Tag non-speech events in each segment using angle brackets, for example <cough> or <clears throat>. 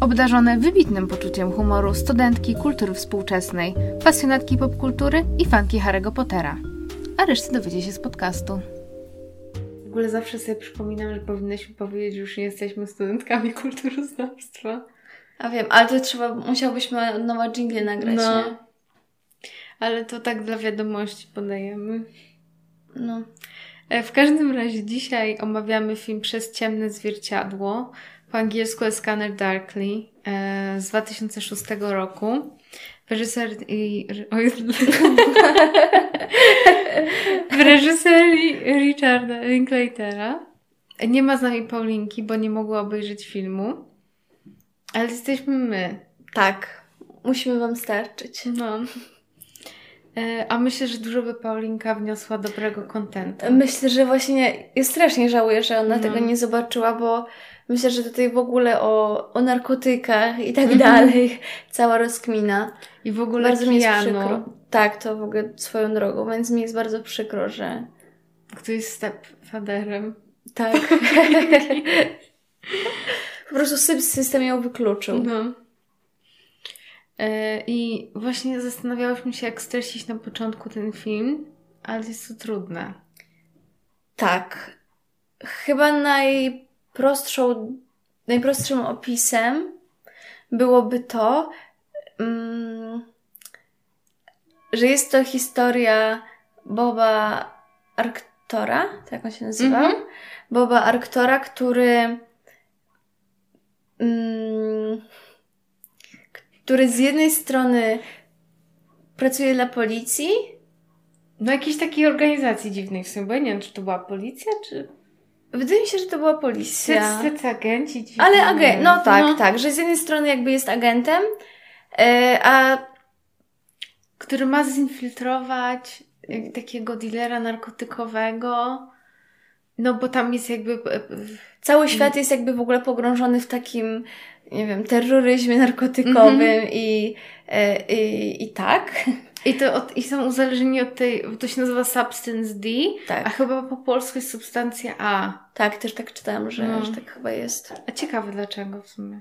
Obdarzone wybitnym poczuciem humoru studentki kultury współczesnej, pasjonatki popkultury i fanki Harry'ego Pottera. A resztę dowiecie się z podcastu. W ogóle zawsze sobie przypominam, że powinnyśmy powiedzieć, że już nie jesteśmy studentkami kulturoznawstwa. A wiem, ale to trzeba, musiałbyśmy od nowa jingle nagrać, No. nie? Ale to tak dla wiadomości podajemy. No. E, W każdym razie dzisiaj omawiamy film Przez ciemne zwierciadło. Po angielsku Scanner Darkly e, z 2006 roku. W reżyser i... <laughs> Oj, w reżyserii Richarda Linklatera. Nie ma z nami Paulinki, bo nie mogła obejrzeć filmu. Ale jesteśmy my. Tak, musimy Wam starczyć. No. E, A myślę, że dużo by Paulinka wniosła dobrego kontentu. Myślę, że właśnie ja strasznie żałuję, że ona No. tego nie zobaczyła, bo myślę, że tutaj w ogóle o, o narkotykach i tak Mhm. dalej cała rozkmina. I w ogóle Bardzo mi jest przykro. Tak, to w ogóle swoją drogą, więc mi jest bardzo przykro, że który jest stepfatherem. tak. <laughs> po prostu sy- system ją wykluczył. No. E, I właśnie zastanawiałyśmy się, jak streścić na początku ten film, ale jest to trudne. Tak. Chyba najprostszą, najprostszym opisem byłoby to, mm, że jest to historia Boba Arktora, tak on się nazywał? Mhm. Boba Arktora, który mm, który z jednej strony pracuje dla policji, No jakiejś takiej organizacji dziwnej w sumie, nie wiem, czy to była policja, czy wydaje mi się, że to była policja. spec-agenci dziwni. Ale agent, no tak, tak, że z jednej strony jakby jest agentem, e, a Który ma zinfiltrować takiego dealera narkotykowego. No bo tam jest jakby... e, e, cały świat jest jakby w ogóle pogrążony w takim, nie wiem, terroryzmie narkotykowym Mhm. i, e, i, i tak. I, to od, I są uzależnieni od tej, to się nazywa Substance D, a Tak, chyba po polsku jest substancja A. tak, też tak czytałam, że, No. że tak chyba jest. A ciekawe dlaczego w sumie.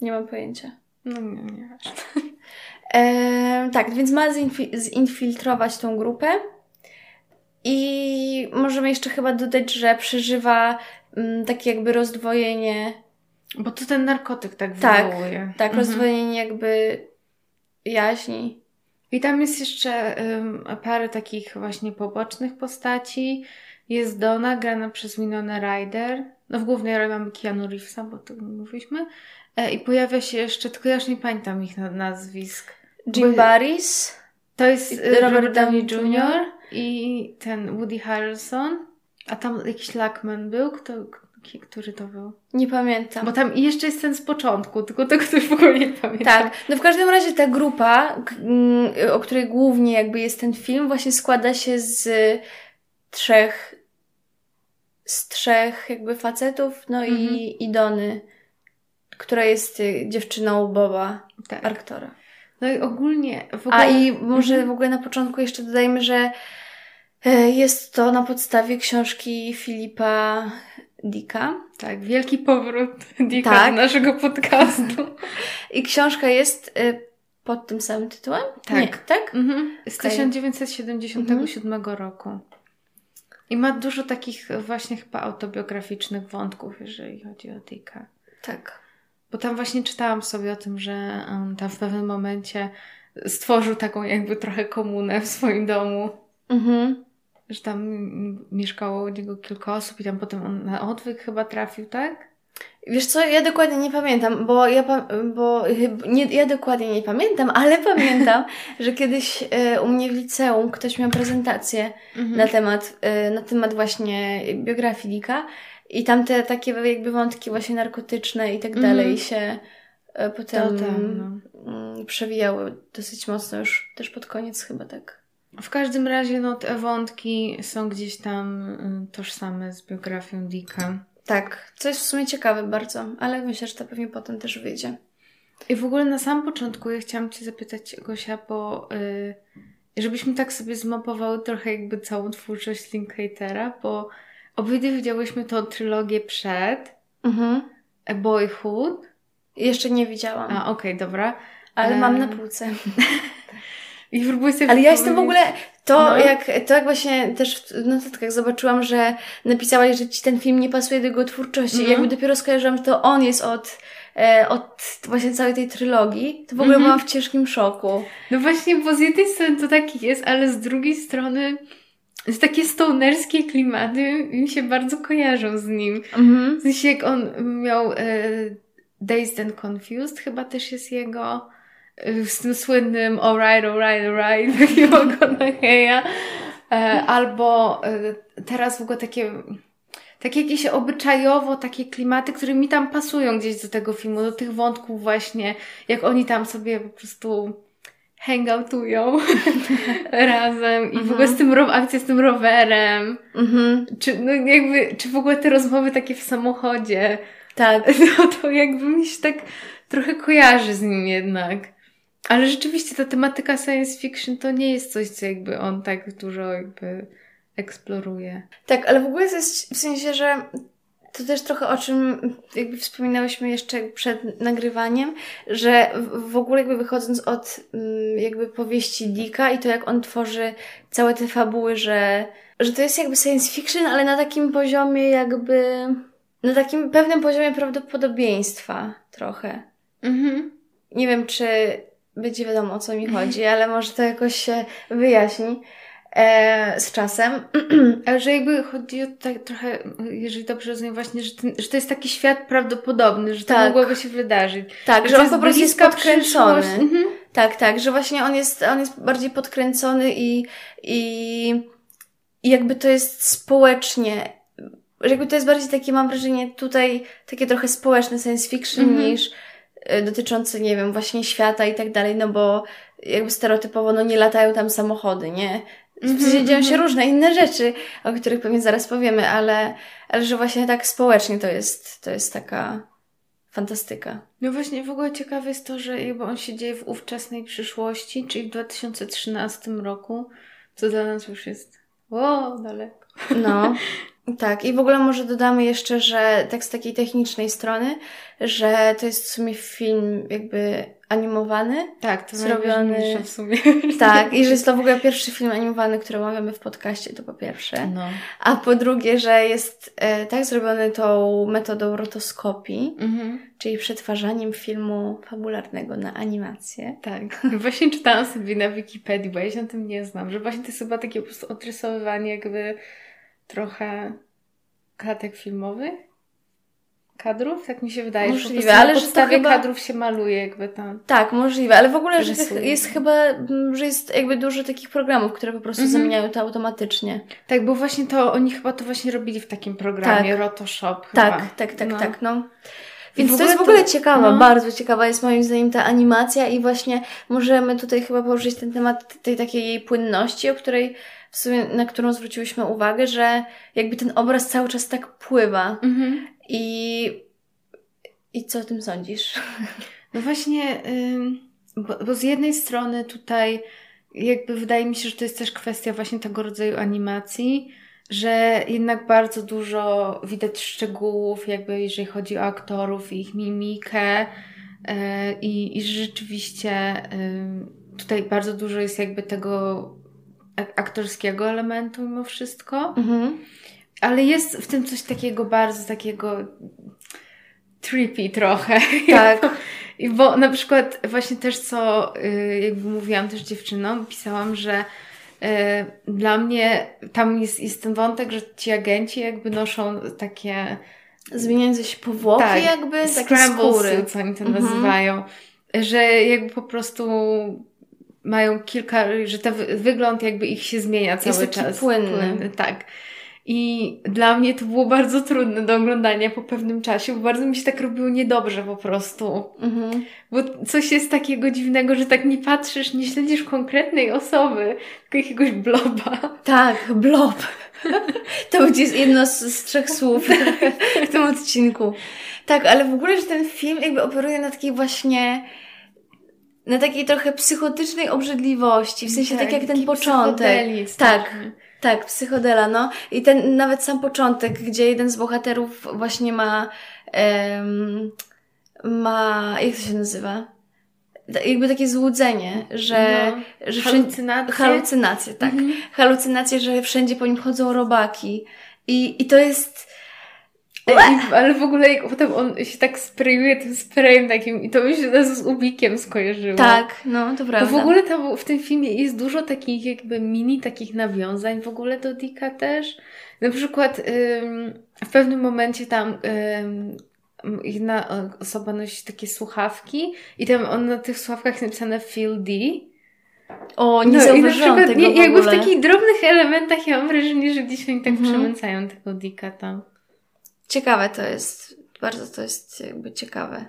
Nie mam pojęcia. No nie, nie. E, <laughs> tak, więc ma zinfi- zinfiltrować tą grupę i możemy jeszcze chyba dodać, że przeżywa mm, takie jakby rozdwojenie Bo to ten narkotyk tak Tak, wywołuje. Tak, Mhm. rozdwojenie jakby jaźni. I tam jest jeszcze ym, parę takich właśnie pobocznych postaci. Jest Donna, grana przez Winona Ryder. No w głównej roli mamy Keanu Reevesa, bo to mówiliśmy. E, I pojawia się jeszcze, tylko ja już nie pamiętam ich na- nazwisk. Jim Barris. To jest y, Robert Robert Downey Jr. i ten Woody Harrelson. A tam jakiś Lackman był? Kto, który to był? Nie pamiętam. Bo tam jeszcze jest ten z początku, tylko tego też w ogóle nie pamiętam. Tak, no w każdym razie ta grupa, mm, o której głównie jakby jest ten film, właśnie składa się z trzech, z trzech jakby facetów, no Mhm. i, i Dony, która jest y, dziewczyną Boba tak. Arktora. No i ogólnie w ogóle... A i może Mhm. w ogóle na początku jeszcze dodajmy, że e, jest to na podstawie książki Filipa Dicka. Tak, wielki powrót Dicka Tak. do naszego podcastu. <laughs> I książka jest e, pod tym samym tytułem? Tak. Nie, tak? mhm. Z Okej. 1977 roku. I ma dużo takich właśnie chyba autobiograficznych wątków, jeżeli chodzi o Dicka. Tak. Bo tam właśnie czytałam sobie o tym, że um, tam w pewnym momencie stworzył taką jakby trochę komunę w swoim domu. Mhm. Że tam mieszkało u niego kilka osób i tam potem on na odwyk chyba trafił, tak? Wiesz co, ja dokładnie nie pamiętam, bo ja, bo nie, ja dokładnie nie pamiętam, ale <laughs> pamiętam, że kiedyś e, u mnie w liceum ktoś miał prezentację Mhm. na temat, e, na temat właśnie biografii Dicka i tam te takie jakby wątki właśnie narkotyczne i tak Mhm. dalej się e, potem tam, no. mm, przewijały dosyć mocno już też pod koniec chyba tak. W każdym razie no, te wątki są gdzieś tam y, tożsame z biografią Dicka. Tak, co jest w sumie ciekawe bardzo, ale myślę, że to pewnie potem też wyjdzie. I w ogóle na samym początku ja chciałam Cię zapytać, Gosia, bo y, żebyśmy tak sobie zmapowały trochę jakby całą twórczość Linkatera, bo obydwie widziałyśmy tą trylogię przed Mhm. A Boyhood. Jeszcze nie widziałam, A, okej, dobra. ale e, mam na półce. <laughs> I próbuję sobie Ale ja jestem w ogóle, to No. jak, to jak właśnie też w notatkach zobaczyłam, że napisałaś, że ci ten film nie pasuje do jego twórczości. Mhm. Jakby dopiero skojarzyłam, że to on jest od, e, od właśnie całej tej trylogii. To w ogóle Mhm. byłam w ciężkim szoku. No właśnie, bo z jednej strony to taki jest, ale z drugiej strony z takie stonerskie klimaty mi się bardzo kojarzą z nim. Mhm. W sensie jak on miał e, Dazed and Confused, chyba też jest jego z tym słynnym alright, alright, alright, <laughs> takiego Conaheya. E, albo e, teraz w ogóle takie takie jakieś obyczajowo, takie klimaty, które mi tam pasują gdzieś do tego filmu, do tych wątków właśnie, jak oni tam sobie po prostu hangoutują <laughs> razem i w ogóle z tym ro- akcja z tym rowerem, Mhm. czy, no jakby, czy w ogóle te rozmowy takie w samochodzie, Tak. <laughs> no to jakby mi się tak trochę kojarzy z nim jednak. Ale rzeczywiście ta tematyka science fiction to nie jest coś, co jakby on tak dużo jakby eksploruje. Tak, ale w ogóle to jest w sensie, że to też trochę o czym jakby wspominałyśmy jeszcze przed nagrywaniem, że w- ogóle jakby wychodząc od mm, jakby powieści Dicka i to jak on tworzy całe te fabuły, że, że to jest jakby science fiction, ale na takim poziomie jakby, na takim pewnym poziomie prawdopodobieństwa trochę. Mhm. Nie wiem, czy będzie wiadomo o co mi chodzi, ale może to jakoś się wyjaśni e, z czasem. <clears throat> Ale że jakby chodzi o tak trochę, jeżeli dobrze rozumiem właśnie, że, ten, że to jest taki świat prawdopodobny, że to Tak. mogłoby się wydarzyć. Tak, Że że on po prostu jest podkręcony. Mhm. Tak, tak, że właśnie on jest, on jest bardziej podkręcony i, i, i jakby to jest społecznie, jakby to jest bardziej takie, mam wrażenie, tutaj takie trochę społeczne science fiction Mhm. niż y, dotyczące, nie wiem, właśnie świata i tak dalej, no bo jakby stereotypowo, no nie latają tam samochody, nie? W sensie Mhm, dzieją się mhm. różne inne rzeczy, o których pewnie zaraz powiemy, ale, ale że właśnie tak społecznie to jest, to jest taka fantastyka. No właśnie, w ogóle ciekawe jest to, że jakby on się dzieje w ówczesnej przyszłości, czyli w 2013 roku, co dla nas już jest o, daleko. No, <laughs> tak. I w ogóle może dodamy jeszcze, że tak z takiej technicznej strony, że to jest w sumie film jakby animowany. Tak, to Zrobiony- w sumie. <laughs> Tak, i że jest to w ogóle pierwszy film animowany, który omawiamy w podcaście, to po pierwsze. No. A po drugie, że jest e, tak zrobiony tą metodą rotoskopii, Mhm. czyli przetwarzaniem filmu fabularnego na animację. Tak. <laughs> Właśnie czytałam sobie na Wikipedii, bo ja się na tym nie znam, że właśnie to jest chyba takie po prostu odrysowywanie jakby trochę klatek filmowych. Kadrów? Tak mi się wydaje. Możliwe, ale że to chyba- kadrów się maluje jakby tam. Tak, możliwe, ale w ogóle, że Rysuje. jest chyba, mm, że jest jakby dużo takich programów, które po prostu Mhm. zamieniają to automatycznie. Tak, bo właśnie to, oni chyba to właśnie robili w takim programie, Rotoshop chyba. Tak, tak, tak, No. tak, no. Więc to jest w ogóle to- ciekawa, no. bardzo ciekawa jest moim zdaniem ta animacja i właśnie możemy tutaj chyba poruszyć ten temat tej takiej jej płynności, o której w sumie, na którą zwróciłyśmy uwagę, że jakby ten obraz cały czas tak pływa Mhm. i i co o tym sądzisz? No właśnie, bo, bo z jednej strony tutaj jakby wydaje mi się, że to jest też kwestia właśnie tego rodzaju animacji, że jednak bardzo dużo widać szczegółów, jakby jeżeli chodzi o aktorów i ich mimikę e, i, i rzeczywiście ym, tutaj bardzo dużo jest jakby tego ak- aktorskiego elementu mimo wszystko. Mhm. Ale jest w tym coś takiego bardzo takiego trippy trochę. Tak. <laughs> I bo na przykład właśnie też co y, jakby mówiłam też dziewczynom, pisałam, że dla mnie tam jest, jest ten wątek, że ci agenci jakby noszą takie Zmieniające się powłoki Tak, jakby, takie skóry. suits, oni to Mhm. nazywają, że jakby po prostu mają kilka, że ten wy- wygląd jakby ich się zmienia cały Jest czas. płynny. Tak. I dla mnie to było bardzo trudne do oglądania po pewnym czasie, bo bardzo mi się tak robiło niedobrze po prostu. Mhm. Bo coś jest takiego dziwnego, że tak nie patrzysz, nie śledzisz konkretnej osoby, tylko jakiegoś bloba. Tak, blob. <laughs> To będzie jedno z, z trzech słów w tym odcinku. Tak, ale w ogóle, że ten film jakby operuje na takiej właśnie na takiej trochę psychotycznej obrzydliwości, w sensie tak, jak ten początek. Tak, straszny. Tak, psychodela, no. I ten nawet sam początek, gdzie jeden z bohaterów właśnie ma em, ma, jak to się nazywa? Jakby takie złudzenie, że, No, że wszędzie, halucynacje. halucynacje, tak. Mhm. Halucynacje, że wszędzie po nim chodzą robaki. I, i to jest, i- Ale w ogóle jak potem on się tak sprayuje tym sprayem takim i to mi się z Ubikiem skojarzyło. tak, no, to Bo prawda. w ogóle tam w tym filmie jest dużo takich jakby mini takich nawiązań w ogóle do Dicka też. Na przykład ym, w pewnym momencie tam ym, jedna osoba nosi takie słuchawki i tam on na tych słuchawkach napisane Phil D. O, nie No i na zauważyłam przykład tego nie, jakby w takich drobnych elementach ja mam wrażenie, że gdzieś oni tak Mhm. przemęcają tego Dicka tam. Ciekawe to jest, bardzo to jest jakby ciekawe.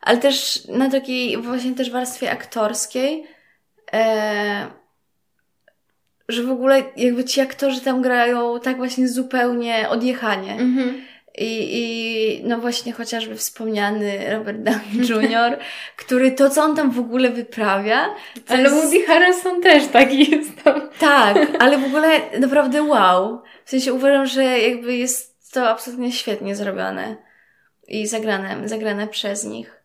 Ale też na takiej właśnie też warstwie aktorskiej, e, że w ogóle jakby ci aktorzy tam grają tak właśnie zupełnie odjechanie. Mhm. I, I no właśnie chociażby wspomniany Robert Downey <laughs> Jr., który to, co on tam w ogóle wyprawia, Ale jest... Woody Harrelson też taki jest tam. Tak, ale w ogóle naprawdę wow. W sensie uważam, że jakby jest to absolutnie świetnie zrobione i zagrane, zagrane przez nich.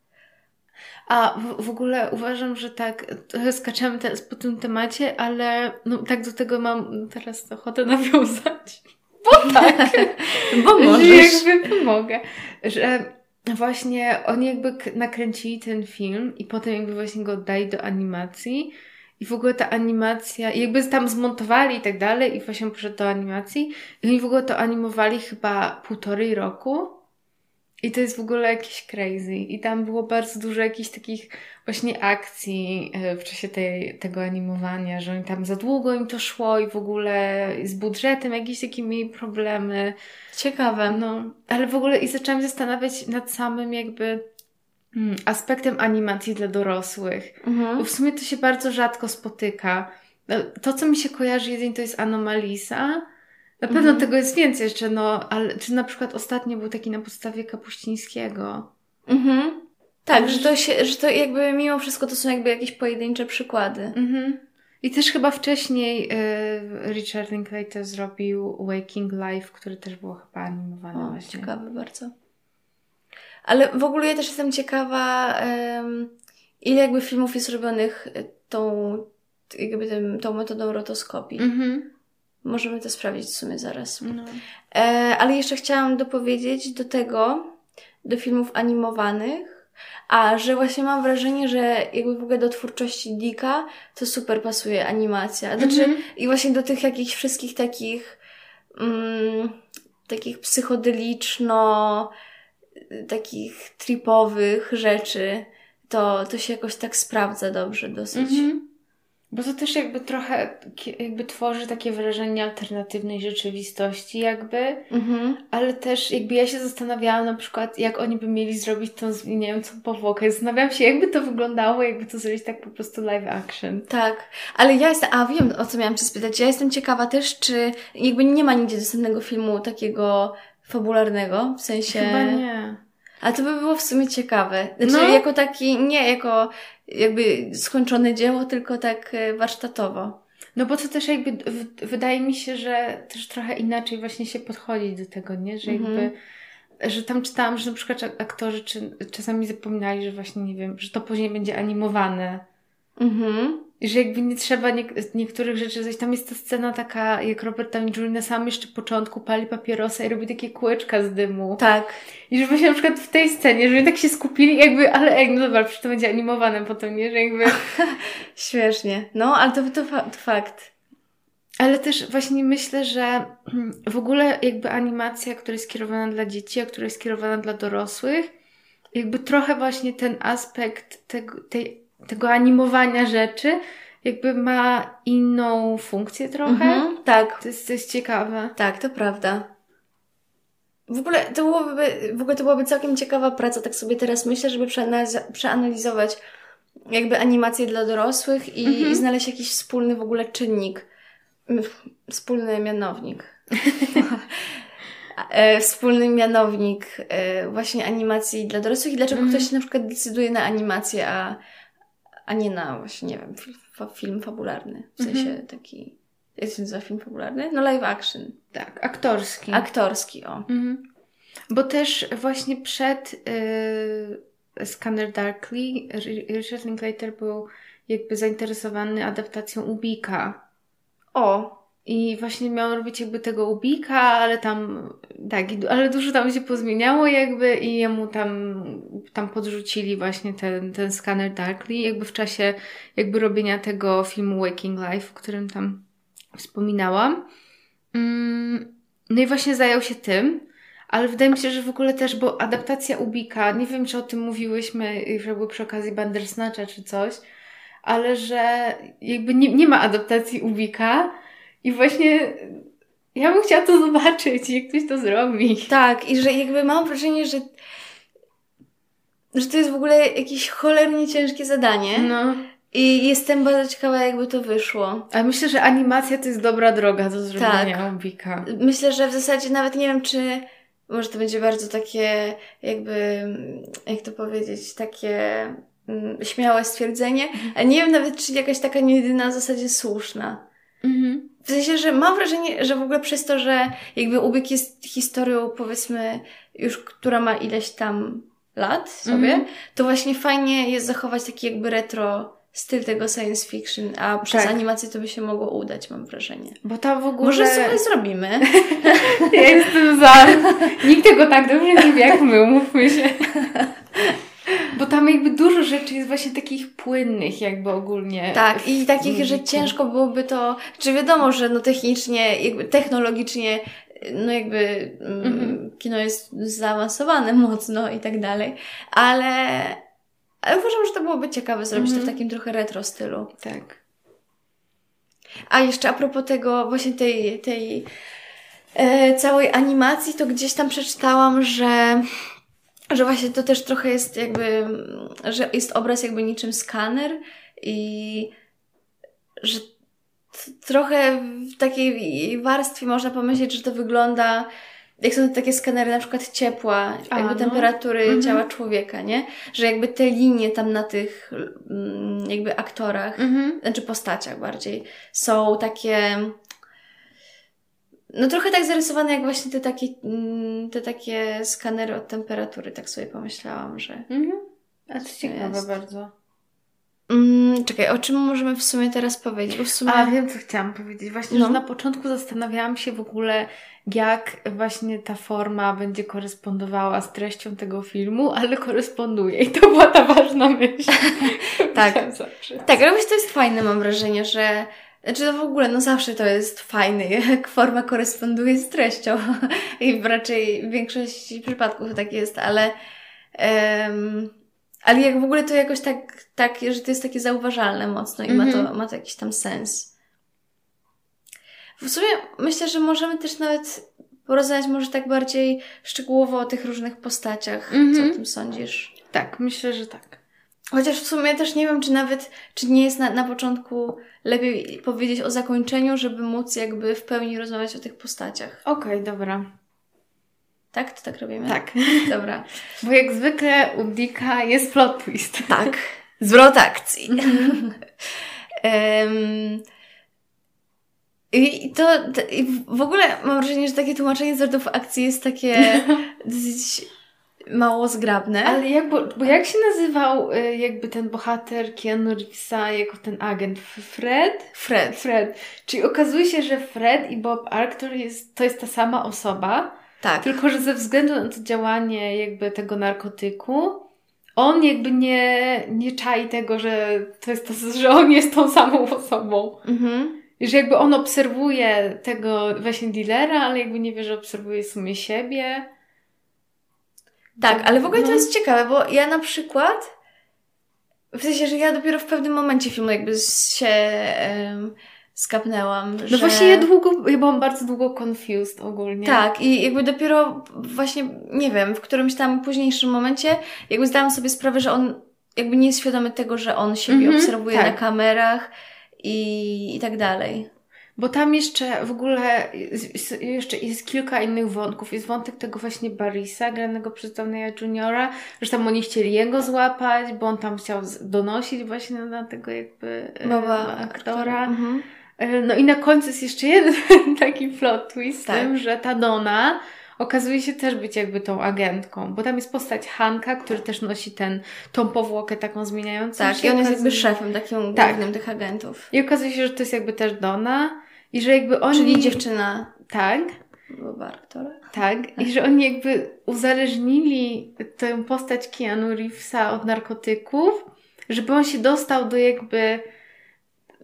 A w, w ogóle uważam, że tak, trochę skaczemy teraz po tym temacie, ale no tak do tego mam teraz ochotę <laughs> nawiązać. Bo tak, <laughs> Bo że możesz. jakby pomogę. Że właśnie oni jakby nakręcili ten film i potem jakby właśnie go oddali do animacji i w ogóle ta animacja, i jakby tam zmontowali i tak dalej i właśnie poszedł do animacji i oni w ogóle to animowali chyba półtorej roku i to jest w ogóle jakieś crazy i tam było bardzo dużo jakichś takich właśnie akcji e, w czasie tej, tego animowania, że oni tam za długo im to szło i w ogóle z budżetem jakieś takie mieli problemy. Ciekawe. No, ale w ogóle i zaczęłam zastanawiać nad samym jakby aspektem animacji dla dorosłych. Bo Mhm. w sumie to się bardzo rzadko spotyka. No, To, co mi się kojarzy jedynie, to jest Anomalisa. Na pewno Mhm. tego jest więcej jeszcze, no, ale czy na przykład ostatnio był taki na podstawie Kapuścińskiego. Mhm. Tak, że to, się, że to jakby mimo wszystko to są jakby jakieś pojedyncze przykłady. Mhm. I też chyba wcześniej y, Richard Linklater zrobił Waking Life, który też było chyba animowane O, właśnie. ciekawe bardzo. Ale w ogóle ja też jestem ciekawa, ile jakby filmów jest robionych e, tą, jakby tym, tą metodą rotoskopii. Mhm. Możemy to sprawdzić w sumie zaraz. No. E, ale jeszcze chciałam dopowiedzieć do tego, do filmów animowanych, a że właśnie mam wrażenie, że jakby w ogóle do twórczości Dicka to super pasuje animacja. Znaczy, Mhm. i właśnie do tych jakichś wszystkich takich, mm, takich psychodeliczno, takich tripowych rzeczy, to, to się jakoś tak sprawdza dobrze dosyć. Mhm. Bo to też jakby trochę jakby tworzy takie wrażenie alternatywnej rzeczywistości jakby, Mhm. ale też jakby ja się zastanawiałam na przykład, jak oni by mieli zrobić tą, z- nie wiem, co powłokę. Zastanawiałam się, jakby to wyglądało, jakby to zrobić tak po prostu live action. Tak, ale ja jestem, a wiem o co miałam Cię spytać. Ja jestem ciekawa też, czy jakby nie ma nigdzie dostępnego filmu takiego fabularnego, w sensie. Chyba nie. A to by było w sumie ciekawe. Znaczy, No. jako taki, nie jako jakby skończone dzieło, tylko tak e, warsztatowo. No bo to też jakby, w, wydaje mi się, że też trochę inaczej właśnie się podchodzi do tego, nie? Że Mhm. jakby, że tam czytałam, że na przykład aktorzy czy, czasami zapominali, że właśnie, nie wiem, że to później będzie animowane. Mhm. I że jakby nie trzeba nie, niektórych rzeczy zrobić. Tam jest ta scena taka, jak Robert Downey Jr. na samym jeszcze początku pali papierosa i robi takie kółeczka z dymu. Tak. I że właśnie na przykład w tej scenie, że oni tak się skupili jakby, ale ej, no dobra, przecież to będzie animowane potem, nie? Że jakby... <laughs> Śmiesznie. No, ale to, to, fa- to fakt. Ale też właśnie myślę, że w ogóle jakby animacja, która jest skierowana dla dzieci, a która jest skierowana dla dorosłych, jakby trochę właśnie ten aspekt tego, tej, tego animowania rzeczy jakby ma inną funkcję trochę. Mhm, tak, To, jest, ciekawe. tak, to prawda. W ogóle, to byłoby, w ogóle to byłaby całkiem ciekawa praca, tak sobie teraz myślę, żeby przeanaliz- przeanalizować jakby animacje dla dorosłych i, Mhm. i znaleźć jakiś wspólny w ogóle czynnik. Wspólny mianownik. <laughs> E, Wspólny mianownik e, właśnie animacji dla dorosłych i dlaczego Mhm. ktoś się na przykład decyduje na animację, a, a nie na właśnie, nie wiem, film, fa- film fabularny. W sensie Mhm. taki, jak się nazywa film fabularny? No live action. Tak, aktorski. Aktorski, o. Mhm. Bo też właśnie przed y, Scanner Darkly Ri- Richard Linklater był jakby zainteresowany adaptacją Ubika. O, I właśnie miał robić jakby tego Ubika, ale tam tak, ale dużo tam się pozmieniało jakby i jemu tam, tam podrzucili właśnie ten, ten Scanner Darkly jakby w czasie jakby robienia tego filmu Waking Life, o którym tam wspominałam. Mm, No i właśnie zajął się tym, ale wydaje mi się, że w ogóle też, bo adaptacja Ubika, nie wiem czy o tym mówiłyśmy, były przy okazji Bandersnatcha czy coś, ale że jakby nie, nie ma adaptacji Ubika i właśnie ja bym chciała to zobaczyć, jak ktoś to zrobi. tak. I że jakby mam wrażenie, że że to jest w ogóle jakieś cholernie ciężkie zadanie. No. I jestem bardzo ciekawa, jakby to wyszło. Ale myślę, że animacja to jest dobra droga do zrobienia Tak. Myślę, że w zasadzie nawet nie wiem, czy może to będzie bardzo takie, jakby, jak to powiedzieć, takie mm, śmiałe stwierdzenie, a nie wiem nawet, czy jakaś taka nie jedyna w zasadzie słuszna. Mhm. W sensie, że mam wrażenie, że w ogóle przez to, że jakby ubieg jest historią, powiedzmy, już która ma ileś tam lat sobie, Mhm. to właśnie fajnie jest zachować taki jakby retro styl tego science fiction, a przez Tak. animację to by się mogło udać, mam wrażenie. Bo tam w ogóle... Może sobie zrobimy. <laughs> Ja jestem za. Nikt tego tak dobrze nie wie jak my, umówmy się. Bo tam jakby dużo rzeczy jest właśnie takich płynnych jakby ogólnie. Tak, i takich, że ciężko byłoby to, czy wiadomo, że no technicznie, technologicznie, no jakby mm, Mhm. kino jest zaawansowane <laughs> mocno i tak dalej, ale, ale uważam, że to byłoby ciekawe zrobić to w Mhm. takim trochę retro stylu. Tak. A jeszcze a propos tego, właśnie tej, tej e, całej animacji, to gdzieś tam przeczytałam, że, że właśnie to też trochę jest jakby, że jest obraz jakby niczym skaner i że trochę w takiej warstwie można pomyśleć, że to wygląda jak są takie skanery na przykład ciepła, A, jakby no. temperatury Mhm. ciała człowieka, nie? Że jakby te linie tam na tych mm, jakby aktorach Mhm. znaczy postaciach bardziej, są takie no trochę tak zarysowane jak właśnie te takie, mm, te takie skanery od temperatury, tak sobie pomyślałam, że... Mhm. A to ciekawe jest. bardzo. Mm, czekaj, o czym możemy w sumie teraz powiedzieć? Bo w sumie... A wiem, co chciałam powiedzieć. Właśnie, No. że na początku zastanawiałam się w ogóle, jak właśnie ta forma będzie korespondowała z treścią tego filmu, ale koresponduje. I to była ta ważna myśl. <laughs> Tak. Tak, ale właśnie to jest fajne, mam wrażenie, że... Znaczy to w ogóle, no zawsze to jest fajne, <laughs> jak forma koresponduje z treścią. <laughs> I raczej w większości przypadków tak jest, ale... em, ale jak w ogóle to jakoś tak, tak, że to jest takie zauważalne mocno i ma, to, Mhm. ma to jakiś tam sens. W sumie myślę, że możemy też nawet porozmawiać może tak bardziej szczegółowo o tych różnych postaciach. Co Mhm. o tym sądzisz? Tak, myślę, że tak. Chociaż w sumie też nie wiem, czy nawet, czy nie jest na, na początku lepiej powiedzieć o zakończeniu, żeby móc jakby w pełni rozmawiać o tych postaciach. Okej, dobra. Tak? To tak robimy? Tak. <laughs> Dobra. Bo jak zwykle u Dicka jest plot twist. Tak. <laughs> Zwrot akcji. <laughs> Em, I to, to i w ogóle mam wrażenie, że takie tłumaczenie zwrotów akcji jest takie dosyć mało zgrabne. Ale jak, bo, bo jak się nazywał y, jakby ten bohater Keanu Reevesa jako ten agent? Fred? Fred. Fred. Czyli okazuje się, że Fred i Bob Arctor jest, to jest ta sama osoba, Tak. tylko że ze względu na to działanie jakby tego narkotyku, on jakby nie, nie czai tego, że to jest to, że on jest tą samą osobą. Mhm. I że jakby on obserwuje tego właśnie dealera, ale jakby nie wie, że obserwuje w sumie siebie. Tak, ale w ogóle to No. jest ciekawe, bo ja na przykład W sensie, że ja dopiero w pewnym momencie filmu jakby się um, skapnęłam. No że... właśnie ja długo, ja byłam bardzo długo confused ogólnie. Tak, i jakby dopiero właśnie, nie wiem, w którymś tam późniejszym momencie jakby zdałam sobie sprawę, że on jakby nie jest świadomy tego, że on siebie Mhm, obserwuje tak. na kamerach i, i tak dalej. Bo tam jeszcze w ogóle jest, jeszcze jest kilka innych wątków. Jest wątek tego właśnie Barisa, granego przez Downeya Juniora, że tam oni chcieli jego złapać, bo on tam chciał donosić właśnie na tego jakby e, Mowa aktora. Mhm. E, No i na końcu jest jeszcze jeden <laughs> taki plot twist, Tak. tym, że ta Dona okazuje się też być jakby tą agentką, bo tam jest postać Hanka, który też nosi ten, tą powłokę taką zmieniającą Tak, się. i on jest jakby szefem takim Tak. głównym tych agentów. I okazuje się, że to jest jakby też Dona i że jakby oni... Czyli dziewczyna Tak, Boba aktora. tak. I że oni jakby uzależnili tę postać Keanu Reevesa od narkotyków, żeby on się dostał do jakby...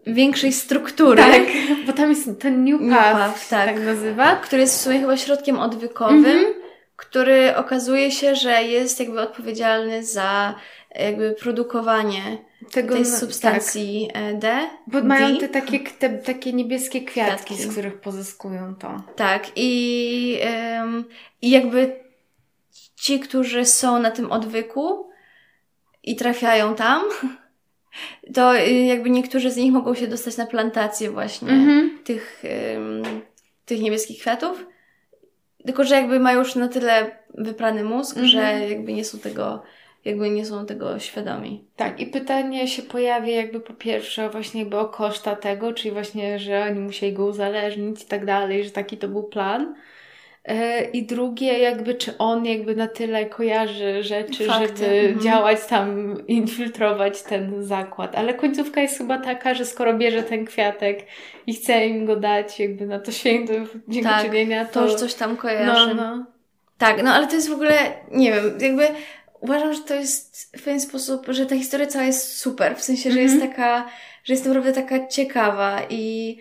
Większej struktury. Tak, bo tam jest ten New New Path, Path, tak. tak nazywa. który jest w sumie chyba środkiem odwykowym, Mhm. który okazuje się, że jest jakby odpowiedzialny za jakby produkowanie Tego, tej no, substancji e, D. Tak, bo mają D. te takie, te, takie niebieskie kwiatki, Kwiatki. z których pozyskują to. Tak, i, em, i jakby ci, którzy są na tym odwyku i trafiają tam, <laughs> to y, jakby niektórzy z nich mogą się dostać na plantację właśnie Mhm. tych, em, tych niebieskich kwiatów. Tylko, że jakby mają już na tyle wyprany mózg, Mhm. że jakby nie są tego, jakby nie są tego świadomi. Tak, i pytanie się pojawia jakby po pierwsze właśnie jakby o koszta tego, czyli właśnie, że oni musieli go uzależnić i tak dalej, że taki to był plan. E, I drugie jakby, czy on jakby na tyle kojarzy rzeczy, Fakty, żeby mhm. działać tam, infiltrować ten zakład. Ale końcówka jest chyba taka, że skoro bierze ten kwiatek i chce im go dać jakby na to święto dziękczynienia, To to... już coś tam kojarzy. no, no. Tak, no ale to jest w ogóle, nie wiem, jakby uważam, że to jest w pewien sposób, że ta historia cała jest super, w sensie, że Mhm. jest taka, że jest naprawdę taka ciekawa i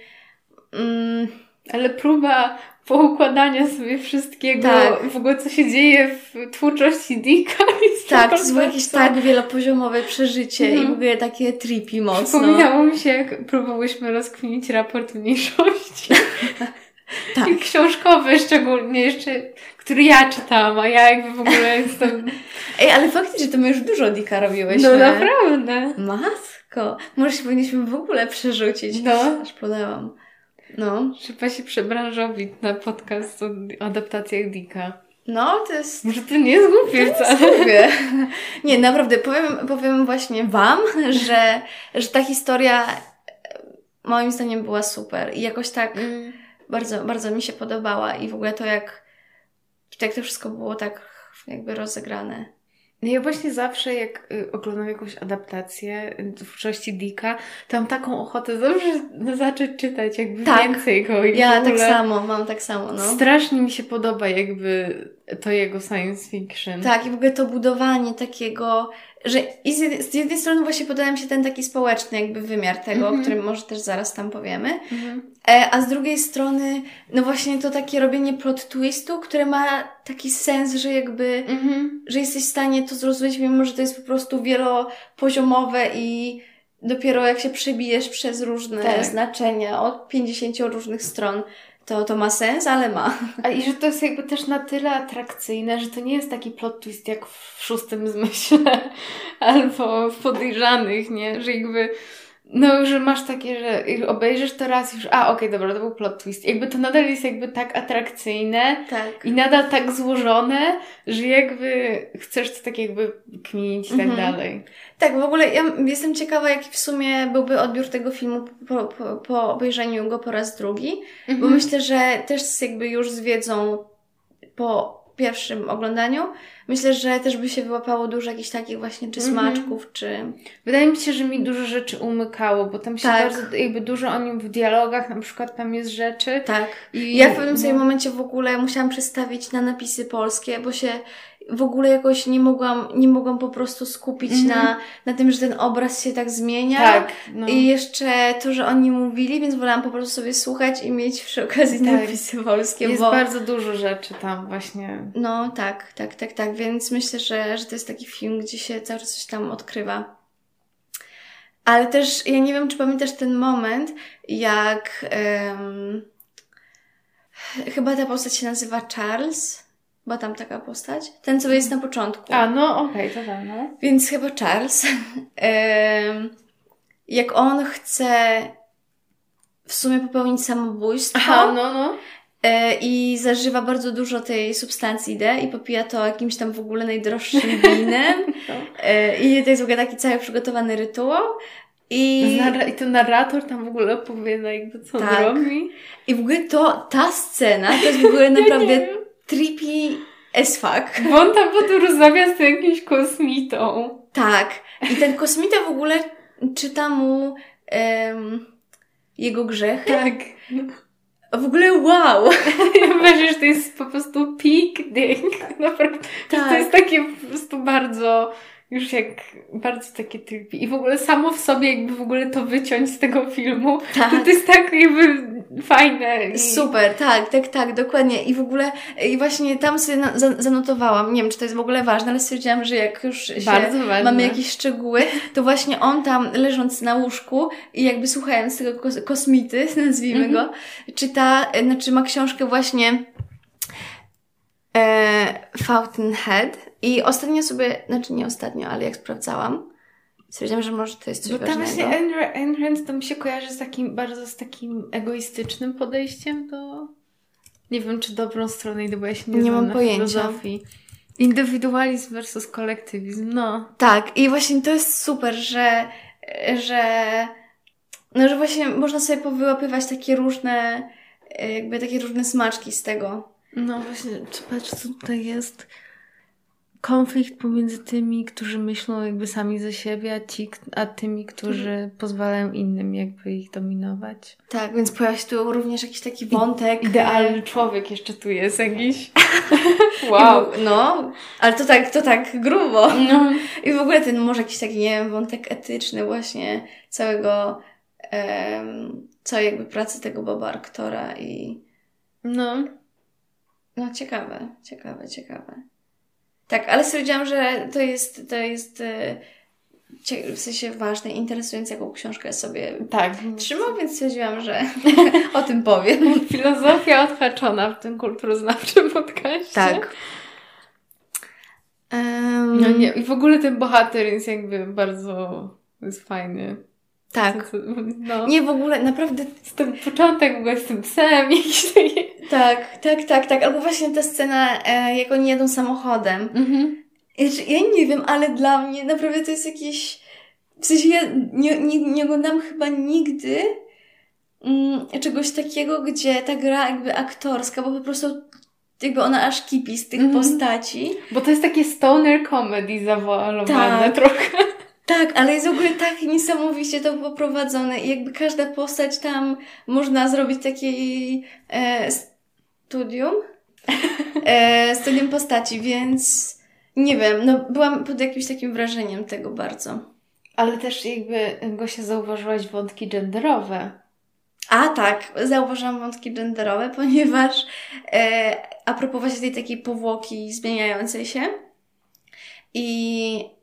mm, Ale próba poukładania sobie wszystkiego, Tak. w ogóle co się dzieje w twórczości Dicka. tak, to było jakieś tak wielopoziomowe przeżycie Mhm. i w ogóle takie trippy mocno. Przypomniało mi się, jak próbowałyśmy rozkminić raport mniejszości. <laughs> Tak. I książkowy szczególnie jeszcze, który ja czytałam, a ja jakby w ogóle jestem... Ej, ale faktycznie to my już dużo Dika robiłyśmy. No naprawdę. Matko, może się powinniśmy w ogóle przerzucić. No. Aż plonęłam. No. Trzeba się przebranżowić na podcast o adaptacjach Dicka. No, to jest Może to nie jest głupie wcale. Nie, naprawdę, powiem, powiem właśnie Wam, że, że ta historia e, moim zdaniem była super i jakoś tak bardzo, bardzo mi się podobała i w ogóle to jak, jak to wszystko było tak jakby rozegrane. No ja właśnie zawsze, jak y, oglądam jakąś adaptację y, twórczości Dicka, to mam taką ochotę zawsze <laughs> zacząć czytać jakby Tak. więcej go. I Ja tak samo, mam tak samo, no. Strasznie mi się podoba jakby to jego science fiction. Tak, i w ogóle to budowanie takiego, że i z, jednej, z jednej strony właśnie podoba mi się ten taki społeczny jakby wymiar tego, Mhm. o którym może też zaraz tam powiemy, Mhm. E, a z drugiej strony, no właśnie to takie robienie plot twistu, które ma taki sens, że jakby, Mhm. że jesteś w stanie to zrozumieć, mimo że to jest po prostu wielopoziomowe i dopiero jak się przebijesz przez różne Tak. znaczenia od 50 różnych stron, to, to ma sens, ale ma. <laughs> A i że to jest jakby też na tyle atrakcyjne, że to nie jest taki plot twist jak w szóstym zmyśle <laughs> albo w podejrzanych, nie? Że jakby no, że masz takie, że obejrzysz to raz już, a okej, dobra, to był plot twist. Jakby to nadal jest jakby tak atrakcyjne Tak. i nadal tak złożone, że jakby chcesz to tak jakby kminić i tak Mhm. dalej. Tak, w ogóle ja jestem ciekawa, jaki w sumie byłby odbiór tego filmu po, po, po obejrzeniu go po raz drugi, bo Mhm. myślę, że też jakby już z wiedzą po pierwszym oglądaniu, myślę, że też by się wyłapało dużo jakichś takich właśnie czy Mhm. smaczków, czy... Wydaje mi się, że mi dużo rzeczy umykało, bo tam się Tak. bardzo, jakby dużo o nim w dialogach na przykład tam jest rzeczy. Tak. I Ja w pewnym sobie no. momencie w ogóle musiałam przestawić na napisy polskie, bo się w ogóle jakoś nie mogłam, nie mogłam po prostu skupić Mhm. na, na tym, że ten obraz się tak zmienia. Tak, no. I jeszcze to, że oni mówili, więc wolałam po prostu sobie słuchać i mieć przy okazji Tak. napisy polskie, Jest bo... bardzo dużo rzeczy tam właśnie. No tak, tak, tak, tak, więc myślę, że, że to jest taki film, gdzie się cały czas coś tam odkrywa. Ale też, ja nie wiem, czy pamiętasz ten moment, jak um, chyba ta postać się nazywa Charles, była tam taka postać, ten, co jest na początku. A, no okej, okay, to tam, no. Więc chyba Charles, <laughs> jak on chce w sumie popełnić samobójstwo, Aha, no, no. E, i zażywa bardzo dużo tej substancji D i popija to jakimś tam w ogóle najdroższym <laughs> winem. No. E, I to jest w ogóle taki cały przygotowany rytuał. I, I ten narrator tam w ogóle opowiada jakby co tak. robi. I w ogóle to, ta scena to jest w ogóle naprawdę trippy as fuck. Bo on tam potem rozmawia z jakimś kosmitą. Tak. I ten kosmita w ogóle czyta mu um, jego grzechy. Tak. W ogóle wow! <laughs> Ja myślę, że to jest po prostu peak thing. Naprawdę. Tak. To jest takie po prostu bardzo już jak bardzo takie typy. I w ogóle samo w sobie jakby w ogóle to wyciąć z tego filmu, tak. to, to jest tak jakby fajne. I... Super, tak, tak, tak, dokładnie. I w ogóle i właśnie tam sobie na, zanotowałam, nie wiem czy to jest w ogóle ważne, ale stwierdziłam, że jak już się mamy jakieś szczegóły, to właśnie on tam leżąc na łóżku i jakby słuchając tego kos kosmity, <laughs> nazwijmy mm -hmm. go, czyta, znaczy ma książkę właśnie e, Fountainhead i ostatnio sobie, znaczy nie ostatnio, ale jak sprawdzałam, stwierdziłam, że może to jest coś Bo tam właśnie Ayn Rand to mi się kojarzy z takim, bardzo z takim egoistycznym podejściem do... Nie wiem, czy dobrą stronę idę, bo ja się nie, nie mam pojęcia. filozofii. Indywidualizm versus kolektywizm, no. Tak, i właśnie to jest super, że, że, no, że właśnie można sobie powyłapywać takie różne, jakby takie różne smaczki z tego. No właśnie, patrz co tutaj jest konflikt pomiędzy tymi, którzy myślą jakby sami ze siebie, a, ci, a tymi, którzy mhm. pozwalają innym jakby ich dominować. Tak, więc pojawia się tu również jakiś taki wątek. Idealny człowiek jeszcze tu jest jakiś. <laughs> wow. no, ale to tak, to tak grubo. No. I w ogóle ten może jakiś taki, nie wiem, wątek etyczny właśnie całego, um, całej jakby pracy tego Boba Arktora i... No. No ciekawe, ciekawe, ciekawe. Tak, ale stwierdziłam, że to jest, to jest e, w sensie ważne, interesujące, jaką książkę sobie tak. trzymał, więc stwierdziłam, że <laughs> o tym powiem. Filozofia odhaczona w tym kulturoznawczym podcaście. Tak. Um... No nie, i w ogóle ten bohater jest jakby bardzo jest fajny. Tak. No. Nie, w ogóle, naprawdę... Z ten początek w ogóle z tym psem <laughs> jakiś. Tak, tak, tak, tak. Albo właśnie ta scena, e, jak oni jedą samochodem. Mhm. Ja nie wiem, ale dla mnie naprawdę to jest jakieś... W sensie ja nie, nie, nie oglądam chyba nigdy mm, czegoś takiego, gdzie ta gra jakby aktorska, bo po prostu jakby ona aż kipi z tych mm -hmm. postaci. Bo to jest takie stoner comedy zawoalowane tak. trochę. Tak, ale jest w ogóle tak niesamowicie to poprowadzone i jakby każda postać tam można zrobić takie e, studium, <laughs> e, studium postaci, więc nie wiem, no byłam pod jakimś takim wrażeniem tego bardzo. Ale też jakby, Gosia, zauważyłaś wątki genderowe. A tak, zauważyłam wątki genderowe, <laughs> ponieważ e, a propos właśnie tej takiej powłoki zmieniającej się i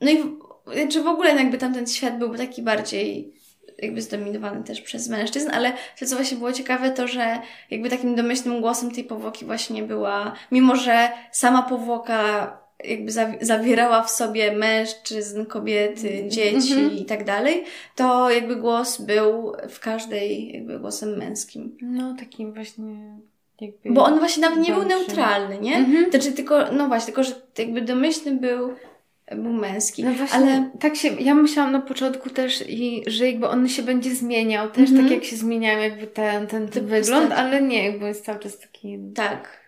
no i czy w ogóle jakby tamten świat był taki bardziej jakby zdominowany też przez mężczyzn, ale to, co właśnie było ciekawe, to, że jakby takim domyślnym głosem tej powłoki właśnie była, mimo że sama powłoka jakby zawierała w sobie mężczyzn, kobiety, mhm. dzieci mm -hmm. i tak dalej, to jakby głos był w każdej jakby głosem męskim. No, takim właśnie jakby... Bo on właśnie nawet nie był neutralny, nie? Mm -hmm. Znaczy tylko, no właśnie, tylko że jakby domyślny był był męski. No właśnie, ale tak się, ja myślałam na początku też, i, że jakby on się będzie zmieniał też, mm -hmm. tak jak się zmieniał jakby ten, ten, ten wygląd, ale nie, jakby jest cały czas taki... Tak.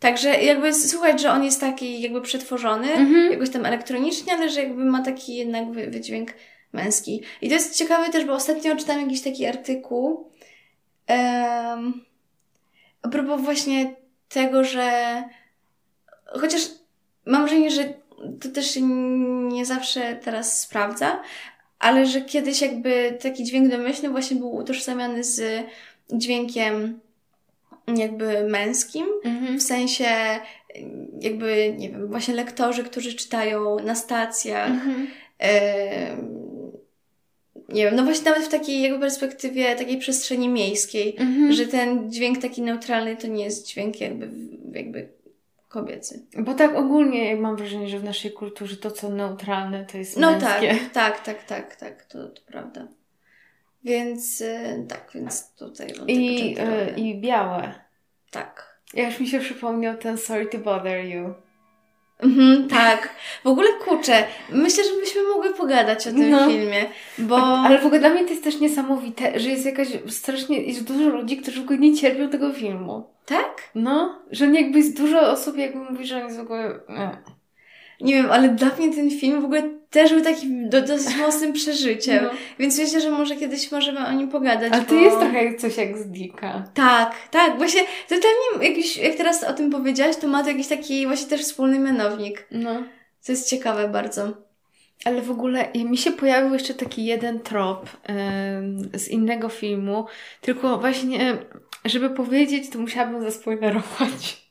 Także jakby słuchać, że on jest taki jakby przetworzony, mm -hmm. jakoś tam elektronicznie, ale że jakby ma taki jednak wydźwięk męski. I to jest ciekawe też, bo ostatnio czytałam jakiś taki artykuł um, a propos właśnie tego, że chociaż mam wrażenie, że to też się nie zawsze teraz sprawdza, ale że kiedyś jakby taki dźwięk domyślny właśnie był utożsamiany z dźwiękiem jakby męskim, mhm. w sensie jakby, nie wiem, właśnie lektorzy, którzy czytają na stacjach, mhm. nie wiem, no właśnie nawet w takiej jakby perspektywie takiej przestrzeni miejskiej, Mhm. że ten dźwięk taki neutralny to nie jest dźwięk jakby, jakby kobiecy. Bo tak ogólnie mam wrażenie, że w naszej kulturze to, co neutralne, to jest No męskie. tak, tak, tak, tak, tak, to, to prawda. Więc e, tak, więc tutaj I, e, I białe. tak. Ja już mi się przypomniał ten Sorry to Bother You. Mhm, tak. W ogóle kurczę, myślę, że byśmy mogły pogadać o tym No. filmie, bo... Ale w ogóle dla mnie to jest też niesamowite, że jest jakaś strasznie, jest dużo ludzi, którzy w ogóle nie cierpią tego filmu. Tak? No, że jakby jest dużo osób, jakby mówi, że on jest w ogóle... Nie. Nie wiem, ale dla mnie ten film w ogóle też był takim do, dosyć <laughs> mocnym przeżyciem. No. Więc myślę, że może kiedyś możemy o nim pogadać. Ale to bo... jest trochę coś jak z Dicka. Tak, tak, właśnie totalnie jakiś, jak teraz o tym powiedziałaś, to ma to jakiś taki właśnie też wspólny mianownik. No. To jest ciekawe bardzo. Ale w ogóle mi się pojawił jeszcze taki jeden trop em, z innego filmu, tylko właśnie, żeby powiedzieć, to musiałabym zaspoilerować.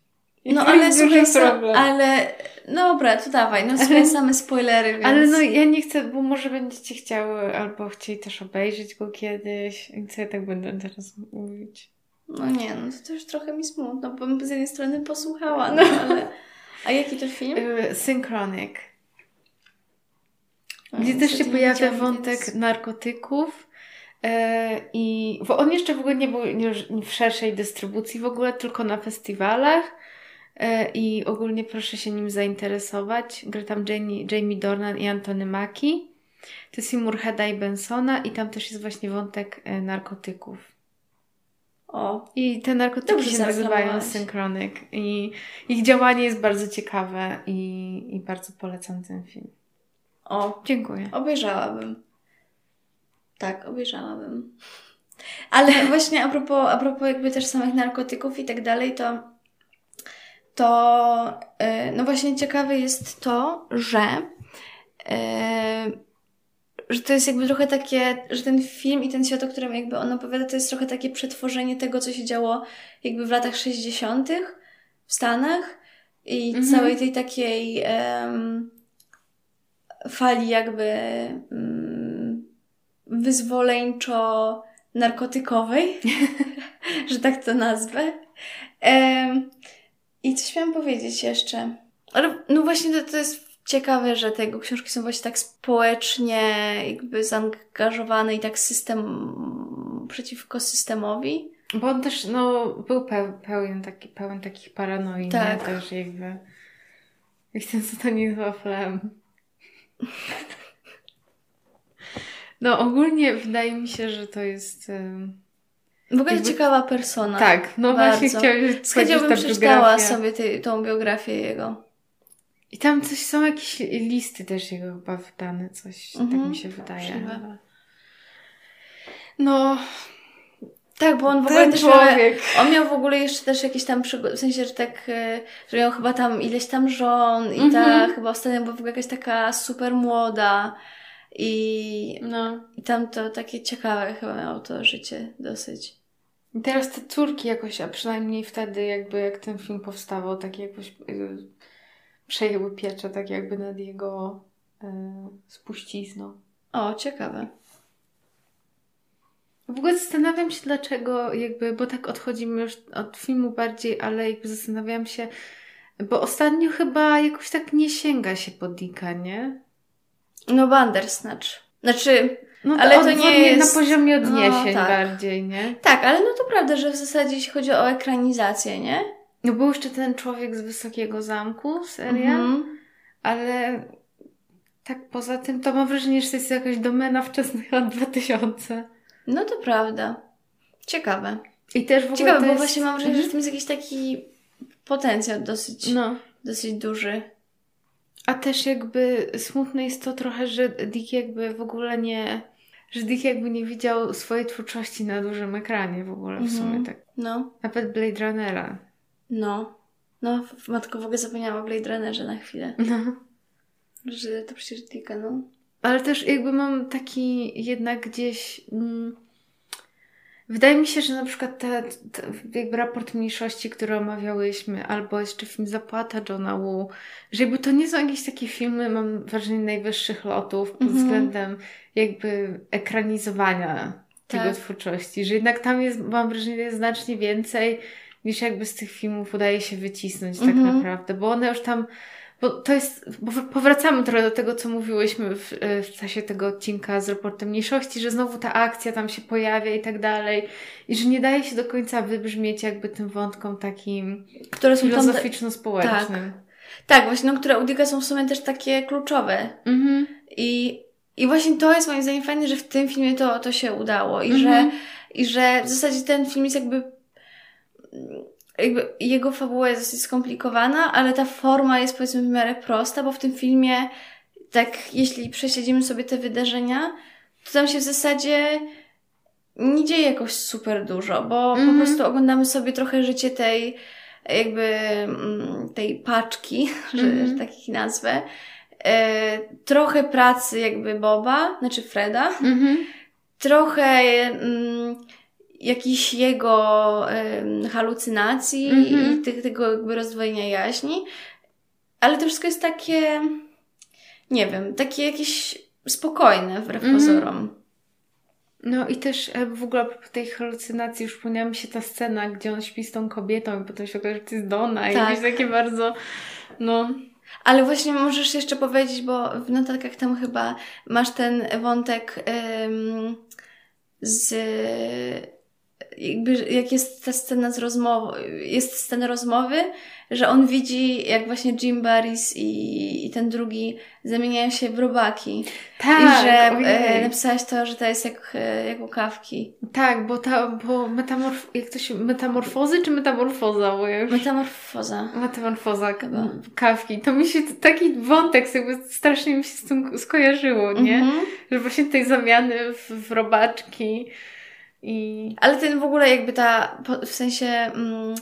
I No ale słuchaj, problem. ale no dobra, to dawaj, no słuchaj, same spoilery, więc... Ale no ja nie chcę, bo może będziecie chciały albo chcieli też obejrzeć go kiedyś. I co ja tak będę teraz mówić? No nie, no to też trochę mi smutno, bo bym z jednej strony posłuchała, no ale... A jaki to film? Y, Synchronic. Gdzie też niestety się pojawia wątek więc- narkotyków. e, I bo on jeszcze w ogóle nie był już w szerszej dystrybucji, w ogóle tylko na festiwalach. E, I ogólnie proszę się nim zainteresować. Gra tam Jamie, Jamie Dornan i Antony Mackie. To jest film Urheda i Bensona i tam też jest właśnie wątek e, narkotyków. O, I te narkotyki się nazywają. Synchronic. I ich działanie jest bardzo ciekawe i, i bardzo polecam ten film. o, Dziękuję. obejrzałabym. Tak, obejrzałabym. Ale <laughs> właśnie a propos, a propos jakby też samych narkotyków i tak dalej, to to e, no właśnie ciekawe jest to, że e, że to jest jakby trochę takie, że ten film i ten świat, o którym jakby on opowiada, to jest trochę takie przetworzenie tego, co się działo jakby w latach 60. w Stanach i Mhm. całej tej takiej em, fali jakby mm, wyzwoleńczo-narkotykowej, <laughs> że tak to nazwę. Em, I coś miałam powiedzieć jeszcze. Ale no właśnie to, to jest ciekawe, że te jego książki są właśnie tak społecznie jakby zaangażowane i tak system przeciwko systemowi. Bo on też, no, był peł, pełen, taki, pełen takich paranoi, Tak. nie? Też jakby... Jak ten satanizm flem. No, ogólnie wydaje mi się, że to jest... ym, W ogóle Jakby- ciekawa persona. Tak, no bardzo. właśnie chciałam Z chęcią przeczytała sobie ty, tą biografię jego. I tam coś są jakieś listy też jego chyba wydane, coś Mhm, tak mi się wydaje. ale- No, Tak, bo on w ogóle też miał, człowiek. on miał w ogóle jeszcze też jakieś tam przygody, w sensie, że tak, e, że miał chyba tam ileś tam żon i Mhm. ta chyba ostatnio była w ogóle jakaś taka super młoda i, No. i tam to takie ciekawe chyba miało to życie dosyć. I teraz te córki jakoś, a przynajmniej wtedy jakby jak ten film powstawał, tak jakoś y, przejęły pieczę tak jakby nad jego y, spuścizną. O, ciekawe. W ogóle zastanawiam się dlaczego jakby, bo tak odchodzimy już od filmu bardziej, ale jakby zastanawiam się, bo ostatnio chyba jakoś tak nie sięga się po Dicka, nie? No Bandersnatch. Znaczy, No Ale to nie jest- na poziomie no, odniesień tak. bardziej, nie? tak, ale no to prawda, że w zasadzie jeśli chodzi o ekranizację, nie? No był jeszcze ten człowiek z Wysokiego Zamku, seria, Mhm. ale tak poza tym to mam wrażenie, że to jest jakaś domena wczesnych lat 2000. No to prawda. Ciekawe. I też w ogóle Ciekawe, to bo jest... właśnie mam wrażenie, że w tym jest jakiś taki potencjał dosyć, No. dosyć duży. A też jakby smutne jest to trochę, że Dick jakby w ogóle nie... Że Dick jakby nie widział swojej twórczości na dużym ekranie w ogóle w Mhm. sumie tak. No, Nawet Blade Runnera. no. No, matko w ogóle zapomniałam o Blade Runnerze na chwilę. No. Że to przecież Dicka, no. Ale też jakby mam taki jednak gdzieś... Mm, Wydaje mi się, że na przykład te, te, jakby raport mniejszości, który omawiałyśmy, albo jeszcze film Zapłata Johna Woo, że jakby to nie są jakieś takie filmy, mam wrażenie, najwyższych lotów pod Mhm. względem jakby ekranizowania tego Tak. twórczości, że jednak tam jest, mam wrażenie, jest znacznie więcej niż jakby z tych filmów udaje się wycisnąć tak Mhm. naprawdę, bo one już tam bo to jest, bo powracamy trochę do tego, co mówiłyśmy w, e, w czasie tego odcinka z raportem mniejszości, że znowu ta akcja tam się pojawia i tak dalej. I że nie daje się do końca wybrzmieć jakby tym wątkom takim Które są filozoficzno-społecznym. Tak, właśnie, no, które u Dicka są w sumie też takie kluczowe. Mhm. I, I właśnie to jest moim zdaniem fajne, że w tym filmie to, to się udało. I, Mhm. że, I że w zasadzie ten film jest jakby jakby jego fabuła jest dosyć skomplikowana, ale ta forma jest powiedzmy w miarę prosta, bo w tym filmie tak jeśli prześledzimy sobie te wydarzenia, to tam się w zasadzie nie dzieje jakoś super dużo, bo po Mhm. prostu oglądamy sobie trochę życie tej jakby mm, tej paczki, <laughs> że, Mhm. że tak ich nazwę. E, trochę pracy jakby Boba, znaczy Freda, Mhm. trochę mm, jakichś jego halucynacji Mhm. i tych, tego jakby rozdwojenia jaźni, ale to wszystko jest takie, nie wiem, takie jakieś spokojne wbrew Mhm. pozorom. No i też e, w ogóle propos tej halucynacji już przypomniała mi się ta scena, gdzie on śpi z tą kobietą i potem się okaże, że to jest Donna i Tak. jakieś takie bardzo, no... Ale właśnie możesz jeszcze powiedzieć, bo w notatkach tam chyba masz ten wątek em, z jakby, jak jest ta scena z rozmową, jest scena rozmowy, że on widzi, jak właśnie Jim Barris i, i ten drugi zamieniają się w robaki. Tak, I że e, ojej. napisałaś to, że to jest jak, e, jak u kawki. Tak, bo ta, bo metamorf... jak to się... Metamorfozy czy metamorfoza? Bo ja już... Metamorfoza. Metamorfoza Chyba. kawki. To mi się taki wątek jakby strasznie mi się z tym skojarzyło, nie? Mhm. Że właśnie tej zamiany w, w robaczki i... Ale ten w ogóle jakby ta, w sensie mm,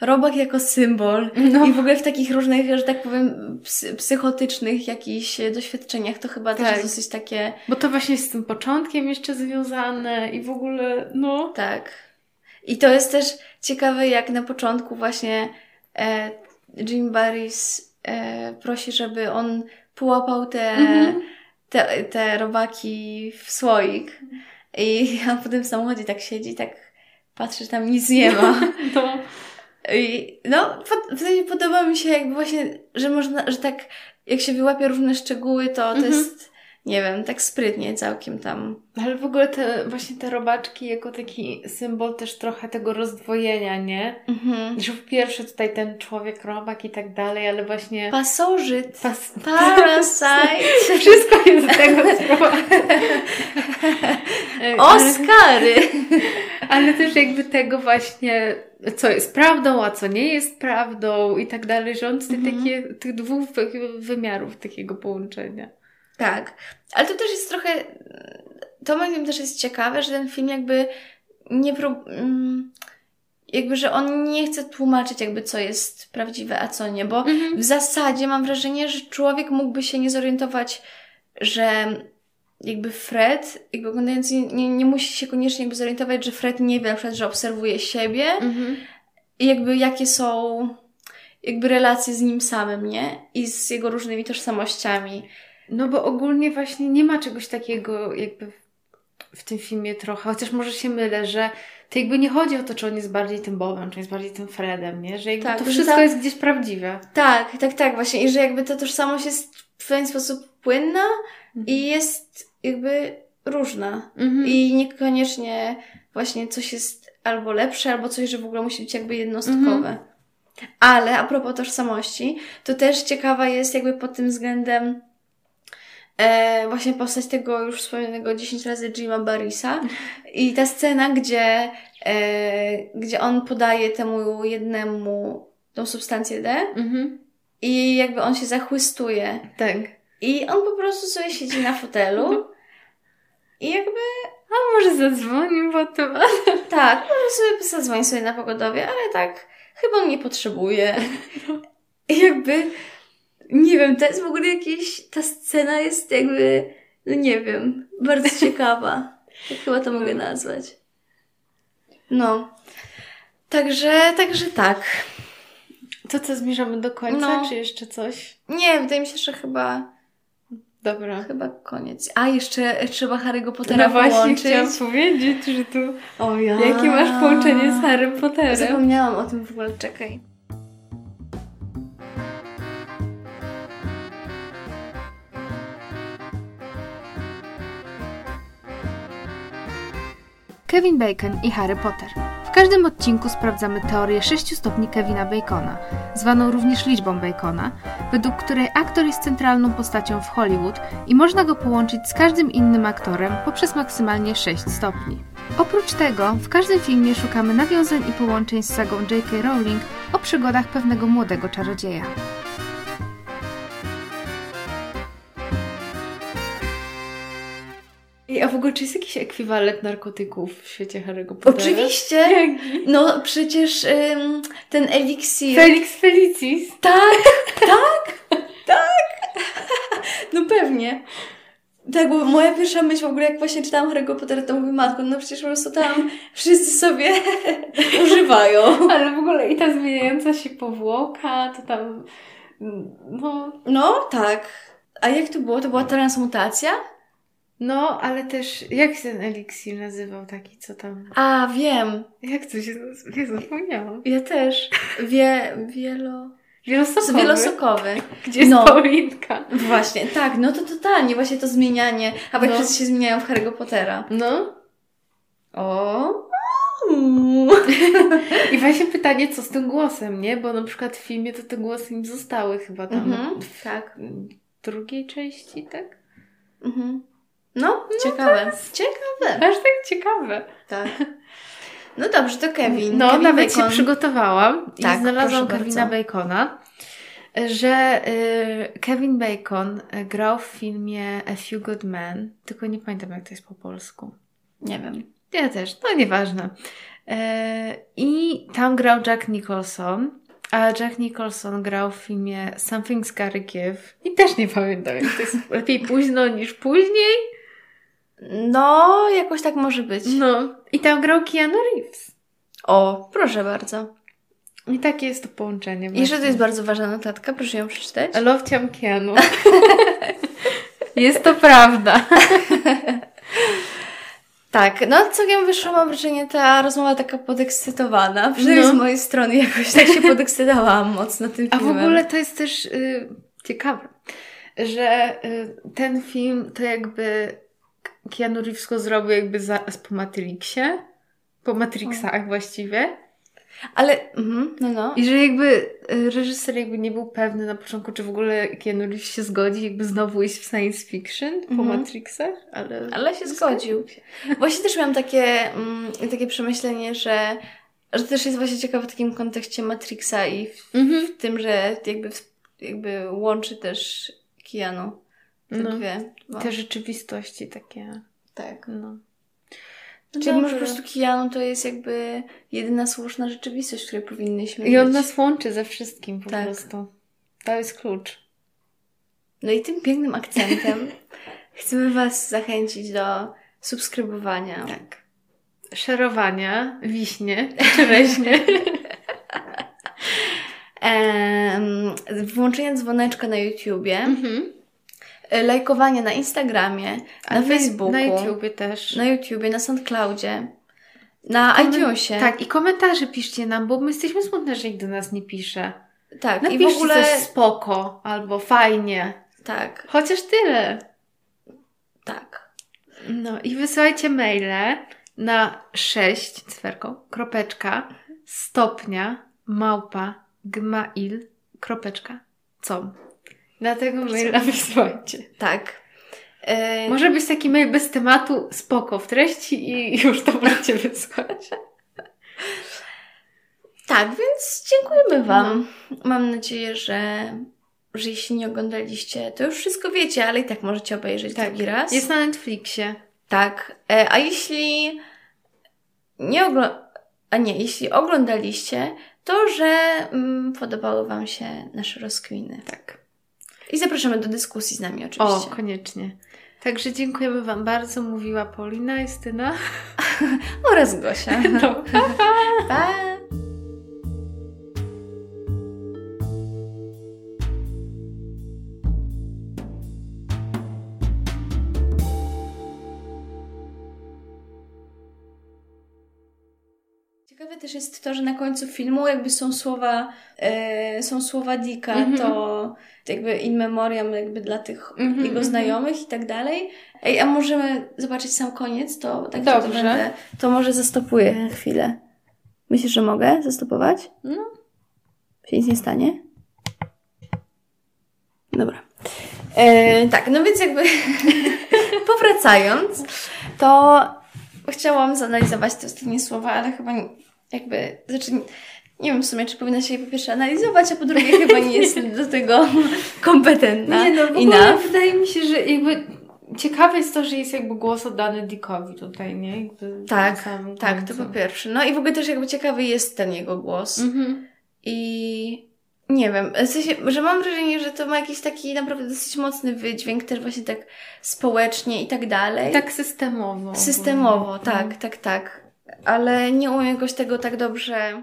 robak jako symbol No. i w ogóle w takich różnych, że tak powiem, psy, psychotycznych jakichś doświadczeniach to chyba też Tak. jest dosyć takie, Bo to właśnie jest z tym początkiem jeszcze związane i w ogóle, no... tak. I to jest też ciekawe, jak na początku właśnie e, Jim Barris e, prosi, żeby on połapał te, Mhm. te, te robaki w słoik. I <laughs> on potem w samochodzie tak siedzi, tak patrzy, że tam nic nie ma. <laughs> To... I no, w sensie podoba mi się jakby właśnie, że można, że tak jak się wyłapie różne szczegóły, to to Mhm. jest, nie wiem, tak sprytnie całkiem tam. Ale w ogóle te, właśnie te robaczki jako taki symbol też trochę tego rozdwojenia, nie? Mhm. Że po pierwsze tutaj ten człowiek robak i tak dalej, ale właśnie... Pasożyt. Pas... Parasite. <laughs> Wszystko jest z tego. <laughs> <laughs> Oscary. Ale też jakby tego właśnie, co jest prawdą, a co nie jest prawdą i tak dalej, że on tutaj Mhm. takie, tych dwóch wy- wymiarów takiego połączenia. Tak. Ale to też jest trochę, to moim zdaniem też jest ciekawe, że ten film jakby nie prób... mm, Jakby, że on nie chce tłumaczyć jakby co jest prawdziwe, a co nie, bo w zasadzie mam wrażenie, że człowiek mógłby się nie zorientować, że jakby Fred, jakby oglądając, nie, nie, nie musi się koniecznie jakby zorientować, że Fred nie wie na przykład, że obserwuje siebie Mhm. i jakby jakie są jakby relacje z nim samym, nie? I z jego różnymi tożsamościami. No bo ogólnie właśnie nie ma czegoś takiego jakby w- tym filmie trochę, chociaż może się mylę, że to jakby nie chodzi o to, czy on jest bardziej tym Bobem, czy jest bardziej tym Fredem, nie? Że jakby Tak, to wszystko ta- jest gdzieś prawdziwe. Tak, tak, tak, właśnie. I że jakby ta tożsamość jest w pewien sposób płynna i jest jakby różna. Mhm. I niekoniecznie właśnie coś jest albo lepsze, albo coś, że w ogóle musi być jakby jednostkowe. Ale a propos tożsamości, to też ciekawa jest jakby pod tym względem e, właśnie postać tego już wspomnianego 10 razy Jima Barrisa i ta scena, gdzie, e, gdzie on podaje temu jednemu tą substancję D Mhm. i jakby on się zachłystuje Tak. i on po prostu sobie siedzi na fotelu i jakby A może zadzwonił potem? <laughs> Tak, może sobie zadzwoni sobie na pogodowie, ale tak chyba on nie potrzebuje. <laughs> I jakby, nie wiem, to jest w ogóle jakieś, ta scena jest jakby, no nie wiem, bardzo <laughs> ciekawa. Tak chyba to mogę nazwać. No. Także, także tak. To co, zmierzamy do końca, No. czy jeszcze coś? Nie, wydaje mi się, że chyba, Dobra. chyba koniec. A, jeszcze trzeba Harry'ego Pottera No właśnie połączyć. chciałam powiedzieć, że tu... O ja. Jakie masz połączenie z Harrym Potterem? Zapomniałam o tym w ogóle, czekaj. Kevin Bacon i Harry Potter. W każdym odcinku sprawdzamy teorię 6 stopni Kevina Bacona, zwaną również liczbą Bacona, według której aktor jest centralną postacią w Hollywood i można go połączyć z każdym innym aktorem poprzez maksymalnie 6 stopni. Oprócz tego, w każdym filmie szukamy nawiązań i połączeń z sagą J.K. Rowling o przygodach pewnego młodego czarodzieja. Ej, A w ogóle czy jest jakiś ekwiwalent narkotyków w świecie Harry'ego Pottera? Oczywiście! Jaki? No przecież ym, ten eliksir. Felix Felicis. Tak, tak, <laughs> tak. No pewnie. Tak, bo moja pierwsza myśl w ogóle, jak właśnie czytałam Harry'ego Pottera, to mówię, matko, no przecież po prostu tam wszyscy sobie <laughs> używają. Ale w ogóle i ta zmieniająca się powłoka, to tam... No, No, tak. A jak to było? To była transmutacja? No, ale też... Jak się ten eliksir nazywał taki, co tam... A, wiem. Jak to się? Ja zapomniałam. Ja też. Wie, wielo... Wielosokowy. Wielosokowy. Gdzie jest No. Paulinka? Właśnie, tak, no to totalnie, właśnie to zmienianie. A jak No. wszyscy się zmieniają w Harry'ego Pottera. No. O. I właśnie pytanie, co z tym głosem, nie? Bo na przykład w filmie to te głosy im zostały chyba tam Mhm, w tak. drugiej części, tak? Mhm. No, ciekawe. Ciekawe. Aż tak ciekawe. Tak. No dobrze, to Kevin. No, Kevin nawet Bacon. się przygotowałam i Tak, znalazłam proszę Kevina bardzo. Bacona, że y, Kevin Bacon y, grał w filmie A Few Good Men, tylko nie pamiętam jak to jest po polsku. Nie wiem. Ja też, no nieważne. E, I tam grał Jack Nicholson, a Jack Nicholson grał w filmie Something's Gotta Give i też nie pamiętam, jak to jest lepiej późno niż później. No, jakoś tak może być. No, i tam grał Keanu Reeves. O, proszę bardzo. I takie jest to połączenie. Jeszcze to jest bardzo ważna notatka, proszę ją przeczytać. Lowciam Keanu. <laughs> jest to prawda. <laughs> Tak, no całkiem wyszło, mam wrażenie, ta rozmowa taka podekscytowana. Przynajmniej No. z mojej strony jakoś tak się podekscytowałam <laughs> mocno tym A filmem. w ogóle to jest też y, ciekawe, że y, ten film to jakby Keanu Reeves go zrobił jakby zaraz po Matrixie, po Matrixach właściwie. Ale, mhm, no no. I że jakby y, reżyser jakby nie był pewny na początku, czy w ogóle Keanu Reeves się zgodzi jakby znowu iść w science fiction po Mhm. Matrixach, ale... Ale się zgodził. Właśnie też miałam takie, mm, takie przemyślenie, że, że też jest właśnie ciekawe w takim kontekście Matrixa i w, Mhm. w tym, że jakby, jakby łączy też Keanu. Te No. dwie. No, Te rzeczywistości takie, tak. no. Czyli może po prostu Keanu to jest jakby jedyna słuszna rzeczywistość, w której powinnyśmy I on być. nas łączy ze wszystkim po Tak. prostu. To jest klucz. No i tym pięknym akcentem <laughs> chcemy Was zachęcić do subskrybowania. Tak. Szerowania, wiśnie, <laughs> czereśnie. Em, włączenia dzwoneczka na YouTubie, mhm. E, lajkowania na Instagramie, na Facebooku, Na YouTubie też. na YouTubie, na SoundCloudzie, na Komen- iTunesie. Tak, i komentarze piszcie nam, bo my jesteśmy smutne, że nikt do nas nie pisze. tak. Napiszcie I w ogóle coś spoko, albo fajnie. tak, Chociaż tyle. tak. No i wysyłajcie maile na 6 cferką, kropeczka, stopnia, małpa, gmail, kropeczka, com. Dlatego maila wysyłajcie. Tak. E, Może być taki mail bez tematu, spoko w treści i <laughs> już to możecie wysłać. Tak, więc dziękujemy Wam. Mam nadzieję, że, że jeśli nie oglądaliście, to już wszystko wiecie, ale i tak możecie obejrzeć drugi raz. Jest na Netflixie. Tak. E, a jeśli nie ogl- a nie, jeśli oglądaliście, to że mm, podobały Wam się nasze rozkminy. Tak. I zapraszamy do dyskusji z nami O, oczywiście. koniecznie. Także dziękujemy Wam bardzo, mówiła Paulina Justyna. <laughs> oraz Gosia. <laughs> No, pa, pa. Pa! Też jest to, że na końcu filmu jakby są słowa, e, są słowa Dicka, Mhm. to jakby in memoriam jakby dla tych Mhm, jego mhm. znajomych i tak dalej. Ej, a możemy zobaczyć sam koniec? To tak Dobrze. To, będę, to może zastopuję chwilę. Myślisz, że mogę zastopować? No. Się nic nie stanie? Dobra. E, tak, no więc jakby <laughs> powracając, to chciałam zanalizować te ostatnie słowa, ale chyba jakby, znaczy nie wiem w sumie, czy powinna się je po pierwsze analizować, a po drugie chyba nie jestem <laughs> do tego kompetentna. Nie no, w ogóle wydaje mi się, że jakby ciekawe jest to, że jest jakby głos oddany Dickowi tutaj, nie? Jakby Tak, Tak, to po pierwsze. No i w ogóle też jakby ciekawy jest ten jego głos. Mhm. I nie wiem, w sensie, że mam wrażenie, że to ma jakiś taki naprawdę dosyć mocny wydźwięk, też właśnie tak społecznie i tak dalej. Tak systemowo. Systemowo, ogólnie. tak, tak, tak. Ale nie umiem jakoś tego tak dobrze